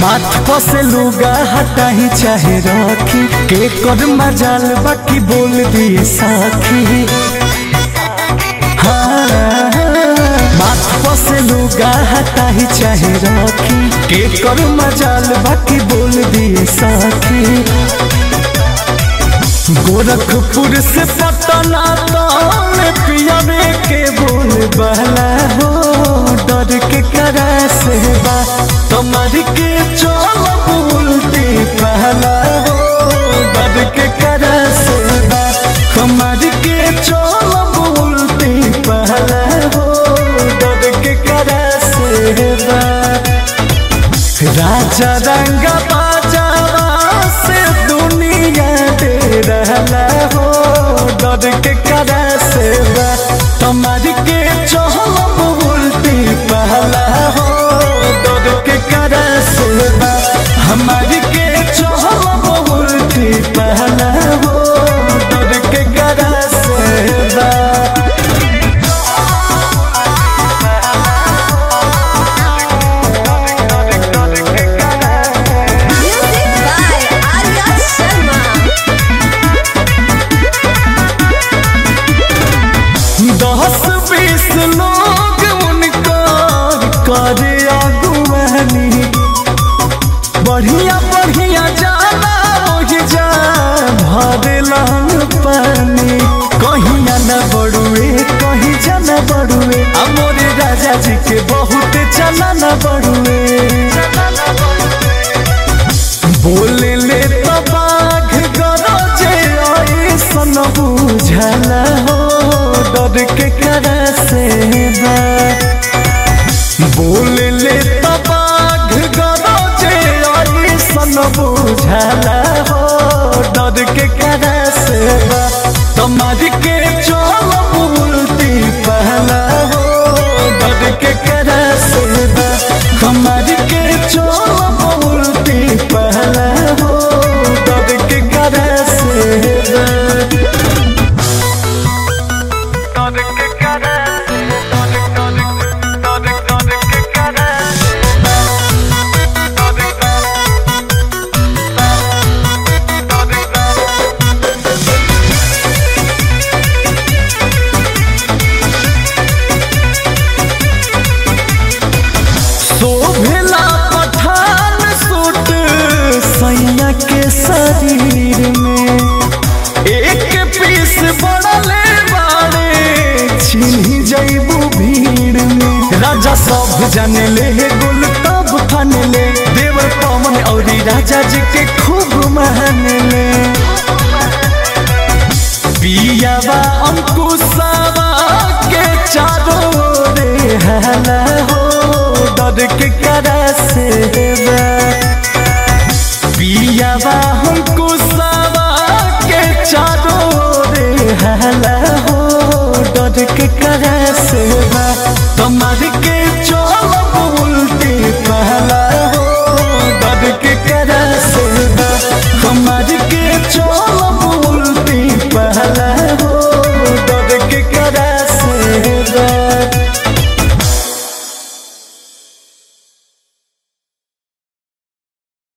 माथ पर से लुगा हटाही चाहे रखी। के कर मजाल बाकी बोल दिए साखी। हाँ, माथ पर से लुगा हटाही चाहे रखी। के कर मजाल बाकी बोल दिए साखी। गोरखपुर से पटना तौन पियावे के बोल बहला। रहला हो डर के उनकर करे अगुवानी बढ़िया बढ़िया जाना ओहि जा भरलन पानी कहीं न बड़ुए कहीं जाना बड़ुए अमोरे राजा जी के बहुत चला न बड़ुए बोले, ले तो बाघ गरजे ऐसन बुझला हो, डर के करा से बुझला राजा सब जाने ले गुल तब ठान ले देवर पवन और राजा जी के खूब मान ले पियावा, अंकुशावा के चारों रे हला हो, डर के करा से पियावा, अंकुशावा के चारों रे हला हो, डर के करा से